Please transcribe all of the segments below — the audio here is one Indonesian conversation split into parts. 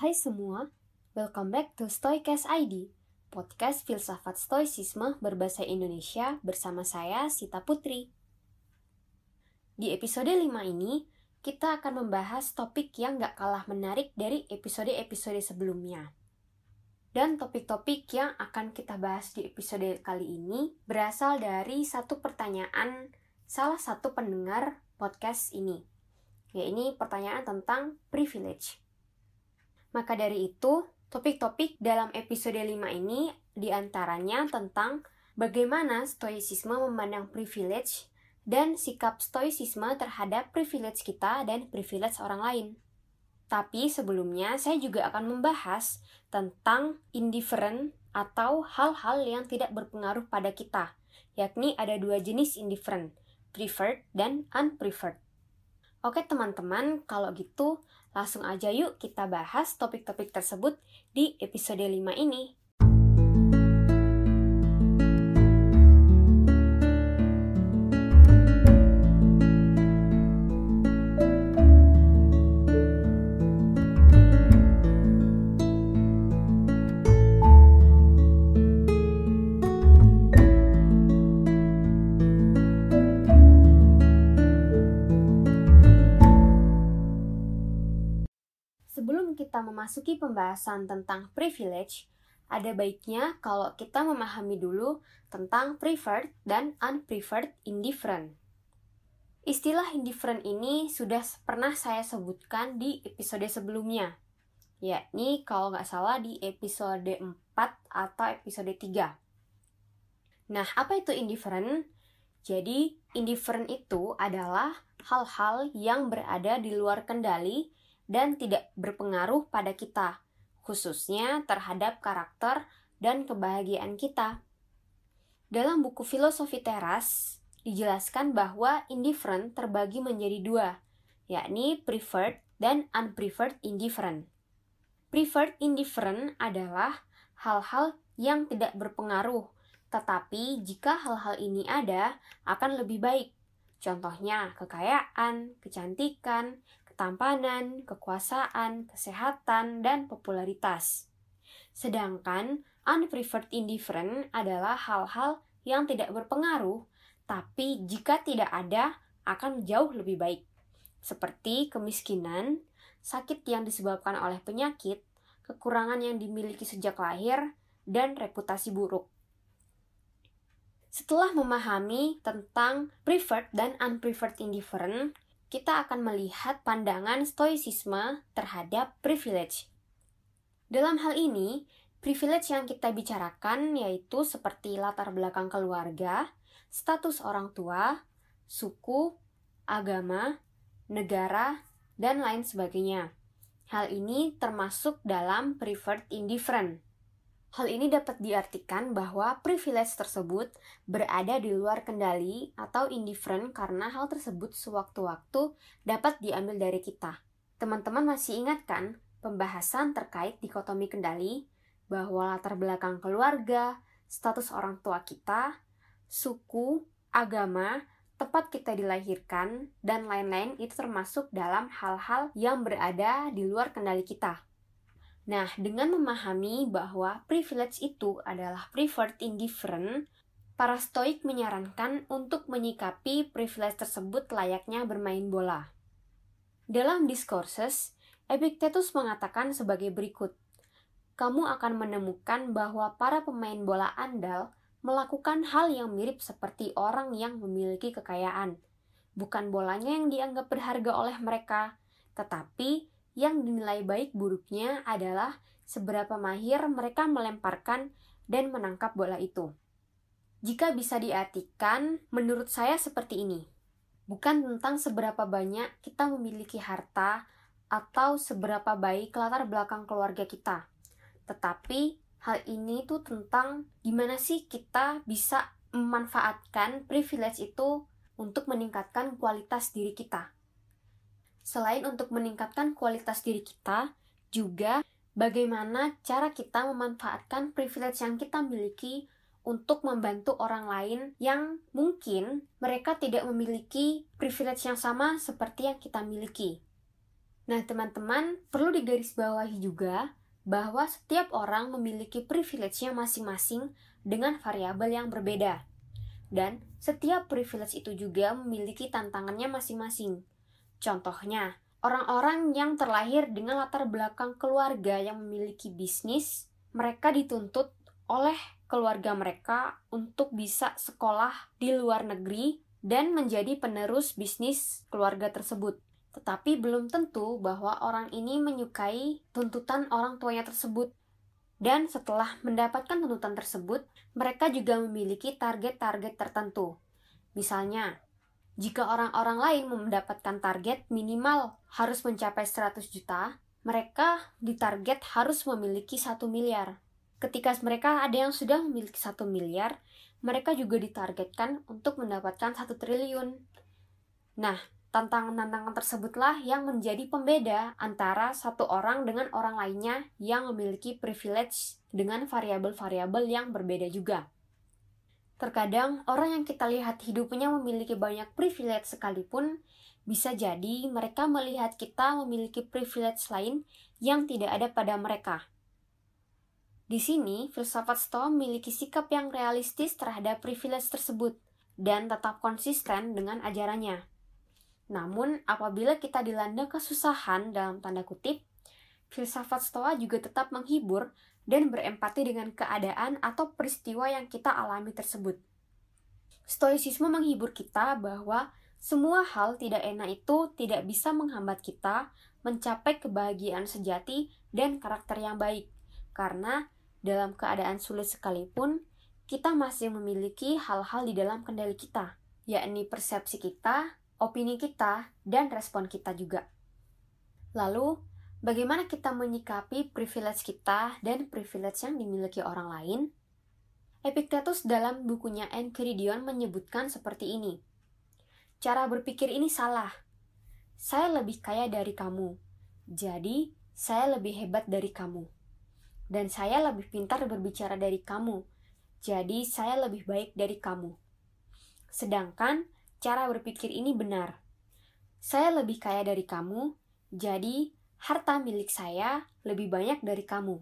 Hai semua, welcome back to Stoicast ID, podcast filsafat stoicisme berbahasa Indonesia bersama saya Sita Putri. Di episode 5 ini, kita akan membahas topik yang gak kalah menarik dari episode-episode sebelumnya. Dan topik-topik yang akan kita bahas di episode kali ini berasal dari satu pertanyaan salah satu pendengar podcast ini. Ya, ini pertanyaan tentang privilege. Maka dari itu, topik-topik dalam episode 5 ini di antaranya tentang bagaimana stoicisme memandang privilege dan sikap stoicisme terhadap privilege kita dan privilege orang lain. Tapi sebelumnya saya juga akan membahas tentang indifferent atau hal-hal yang tidak berpengaruh pada kita, yakni ada dua jenis indifferent, preferred dan unpreferred. Oke teman-teman, kalau gitu langsung aja yuk kita bahas topik-topik tersebut di episode 5 ini. Kita memasuki pembahasan tentang privilege, ada baiknya kalau kita memahami dulu tentang preferred dan unpreferred indifferent. Istilah indifferent ini sudah pernah saya sebutkan di episode sebelumnya, yakni kalau nggak salah di episode 4 atau episode 3. Nah, apa itu indifferent? Jadi, indifferent itu adalah hal-hal yang berada di luar kendali dan tidak berpengaruh pada kita, khususnya terhadap karakter dan kebahagiaan kita. Dalam buku Filosofi Teras, dijelaskan bahwa indifferent terbagi menjadi dua, yakni preferred dan unpreferred indifferent. Preferred indifferent adalah hal-hal yang tidak berpengaruh, tetapi jika hal-hal ini ada, akan lebih baik. Contohnya, kekayaan, kecantikan, ketampanan, kekuasaan, kesehatan, dan popularitas. Sedangkan unpreferred indifferent adalah hal-hal yang tidak berpengaruh, tapi jika tidak ada akan jauh lebih baik. Seperti kemiskinan, sakit yang disebabkan oleh penyakit, kekurangan yang dimiliki sejak lahir, dan reputasi buruk. Setelah memahami tentang preferred dan unpreferred indifferent, kita akan melihat pandangan stoicisme terhadap privilege. Dalam hal ini, privilege yang kita bicarakan yaitu seperti latar belakang keluarga, status orang tua, suku, agama, negara, dan lain sebagainya. Hal ini termasuk dalam preferred indifferent. Hal ini dapat diartikan bahwa privilege tersebut berada di luar kendali atau indifferent karena hal tersebut sewaktu-waktu dapat diambil dari kita. Teman-teman masih ingat kan pembahasan terkait dikotomi kendali bahwa latar belakang keluarga, status orang tua kita, suku, agama, tempat kita dilahirkan, dan lain-lain itu termasuk dalam hal-hal yang berada di luar kendali kita. Nah, dengan memahami bahwa privilege itu adalah preferred indifferent, para stoik menyarankan untuk menyikapi privilege tersebut layaknya bermain bola. Dalam discourses, Epictetus mengatakan sebagai berikut, kamu akan menemukan bahwa para pemain bola andal melakukan hal yang mirip seperti orang yang memiliki kekayaan. Bukan bolanya yang dianggap berharga oleh mereka, tetapi yang dinilai baik buruknya adalah seberapa mahir mereka melemparkan dan menangkap bola itu. Jika bisa diartikan, menurut saya seperti ini. Bukan tentang seberapa banyak kita memiliki harta atau seberapa baik latar belakang keluarga kita. Tetapi hal ini tuh tentang gimana sih kita bisa memanfaatkan privilege itu untuk meningkatkan kualitas diri kita selain untuk meningkatkan kualitas diri kita, juga bagaimana cara kita memanfaatkan privilege yang kita miliki untuk membantu orang lain yang mungkin mereka tidak memiliki privilege yang sama seperti yang kita miliki. Nah, teman-teman, perlu digarisbawahi juga bahwa setiap orang memiliki privilege-nya masing-masing dengan variabel yang berbeda. Dan setiap privilege itu juga memiliki tantangannya masing-masing. Contohnya, orang-orang yang terlahir dengan latar belakang keluarga yang memiliki bisnis, mereka dituntut oleh keluarga mereka untuk bisa sekolah di luar negeri dan menjadi penerus bisnis keluarga tersebut. Tetapi belum tentu bahwa orang ini menyukai tuntutan orang tuanya tersebut. Dan setelah mendapatkan tuntutan tersebut, mereka juga memiliki target-target tertentu. Misalnya, jika orang-orang lain mendapatkan target minimal harus mencapai 100 juta, mereka ditarget harus memiliki 1 miliar. Ketika mereka ada yang sudah memiliki 1 miliar, mereka juga ditargetkan untuk mendapatkan 1 triliun. Nah, Tantangan-tantangan tersebutlah yang menjadi pembeda antara satu orang dengan orang lainnya yang memiliki privilege dengan variabel-variabel yang berbeda juga. Terkadang orang yang kita lihat hidupnya memiliki banyak privilege sekalipun, bisa jadi mereka melihat kita memiliki privilege lain yang tidak ada pada mereka. Di sini, filsafat Stoa memiliki sikap yang realistis terhadap privilege tersebut dan tetap konsisten dengan ajarannya. Namun, apabila kita dilanda kesusahan dalam tanda kutip, filsafat Stoa juga tetap menghibur dan berempati dengan keadaan atau peristiwa yang kita alami tersebut. Stoicisme menghibur kita bahwa semua hal tidak enak itu tidak bisa menghambat kita mencapai kebahagiaan sejati dan karakter yang baik, karena dalam keadaan sulit sekalipun, kita masih memiliki hal-hal di dalam kendali kita, yakni persepsi kita, opini kita, dan respon kita juga. Lalu, bagaimana kita menyikapi privilege kita dan privilege yang dimiliki orang lain? Epictetus dalam bukunya Enchiridion menyebutkan seperti ini. Cara berpikir ini salah. Saya lebih kaya dari kamu. Jadi, saya lebih hebat dari kamu. Dan saya lebih pintar berbicara dari kamu. Jadi, saya lebih baik dari kamu. Sedangkan, cara berpikir ini benar. Saya lebih kaya dari kamu, jadi harta milik saya lebih banyak dari kamu.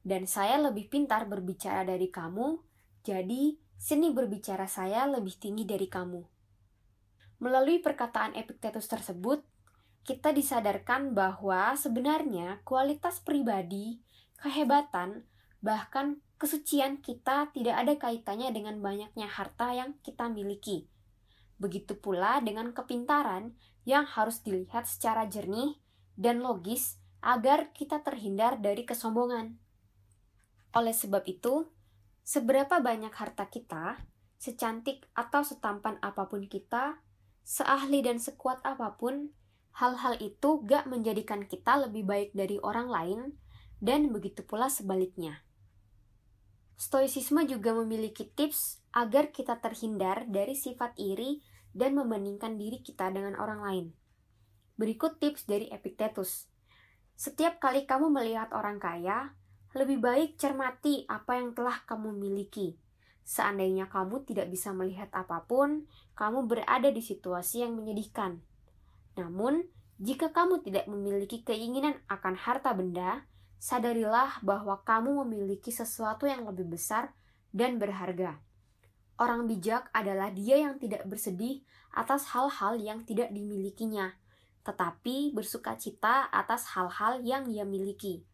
Dan saya lebih pintar berbicara dari kamu, jadi seni berbicara saya lebih tinggi dari kamu. Melalui perkataan Epictetus tersebut, kita disadarkan bahwa sebenarnya kualitas pribadi, kehebatan, bahkan kesucian kita tidak ada kaitannya dengan banyaknya harta yang kita miliki Begitu pula dengan kepintaran yang harus dilihat secara jernih dan logis agar kita terhindar dari kesombongan. Oleh sebab itu, seberapa banyak harta kita, secantik atau setampan apa pun kita, seahli dan sekuat apa pun, hal-hal itu gak menjadikan kita lebih baik dari orang lain, dan begitu pula sebaliknya. Stoicisme juga memiliki tips agar kita terhindar dari sifat iri dan membandingkan diri kita dengan orang lain. Berikut tips dari Epictetus. Setiap kali kamu melihat orang kaya, lebih baik cermati apa yang telah kamu miliki. Seandainya kamu tidak bisa melihat apa pun, kamu berada di situasi yang menyedihkan. Namun, jika kamu tidak memiliki keinginan akan harta benda, sadarilah bahwa kamu memiliki sesuatu yang lebih besar dan berharga. Orang bijak adalah dia yang tidak bersedih atas hal-hal yang tidak dimilikinya, tetapi bersuka cita atas hal-hal yang ia miliki.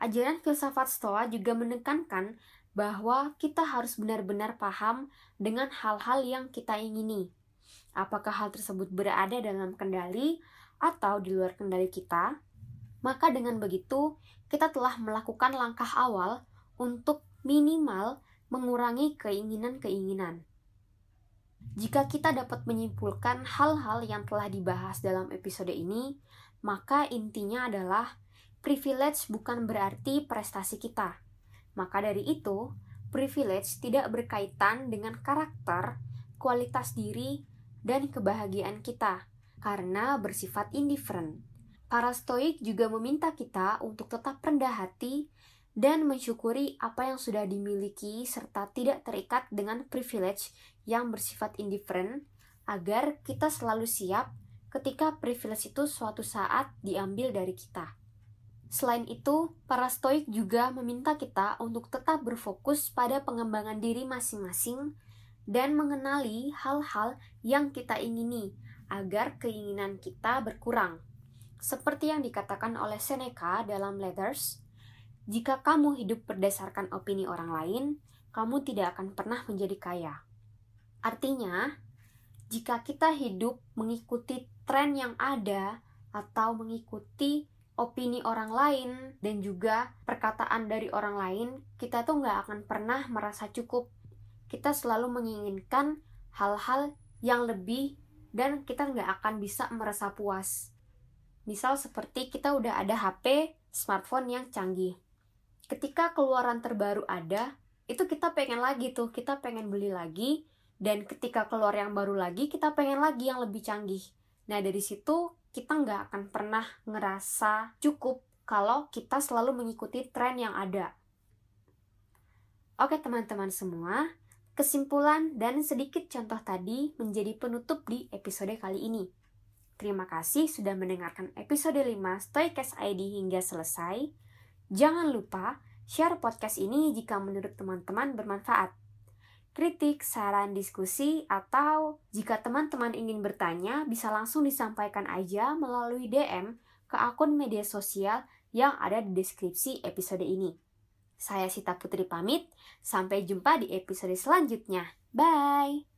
Ajaran filsafat Stoa juga menekankan bahwa kita harus benar-benar paham dengan hal-hal yang kita ingini. Apakah hal tersebut berada dalam kendali atau di luar kendali kita? Maka dengan begitu, kita telah melakukan langkah awal untuk minimal mengurangi keinginan-keinginan. Jika kita dapat menyimpulkan hal-hal yang telah dibahas dalam episode ini, maka intinya adalah privilege bukan berarti prestasi kita. Maka dari itu, privilege tidak berkaitan dengan karakter, kualitas diri, dan kebahagiaan kita, karena bersifat indifferent. Para stoik juga meminta kita untuk tetap rendah hati dan mensyukuri apa yang sudah dimiliki serta tidak terikat dengan privilege yang bersifat indifferent agar kita selalu siap ketika privilege itu suatu saat diambil dari kita. Selain itu, para stoik juga meminta kita untuk tetap berfokus pada pengembangan diri masing-masing dan mengenali hal-hal yang kita ingini agar keinginan kita berkurang. Seperti yang dikatakan oleh Seneca dalam Letters, jika kamu hidup berdasarkan opini orang lain, kamu tidak akan pernah menjadi kaya. Artinya, jika kita hidup mengikuti tren yang ada atau mengikuti opini orang lain dan juga perkataan dari orang lain, kita tuh nggak akan pernah merasa cukup. Kita selalu menginginkan hal-hal yang lebih dan kita nggak akan bisa merasa puas. Misal seperti kita udah ada HP, smartphone yang canggih. Ketika keluaran terbaru ada, itu kita pengen lagi tuh, kita pengen beli lagi, dan ketika keluar yang baru lagi, kita pengen lagi yang lebih canggih. Nah, dari situ kita nggak akan pernah ngerasa cukup kalau kita selalu mengikuti tren yang ada. Oke teman-teman semua, kesimpulan dan sedikit contoh tadi menjadi penutup di episode kali ini. Terima kasih sudah mendengarkan episode 5 Stoikes ID hingga selesai. Jangan lupa share podcast ini jika menurut teman-teman bermanfaat kritik, saran, diskusi, atau jika teman-teman ingin bertanya, bisa langsung disampaikan aja melalui DM ke akun media sosial yang ada di deskripsi episode ini. Saya Sita Putri pamit, sampai jumpa di episode selanjutnya. Bye!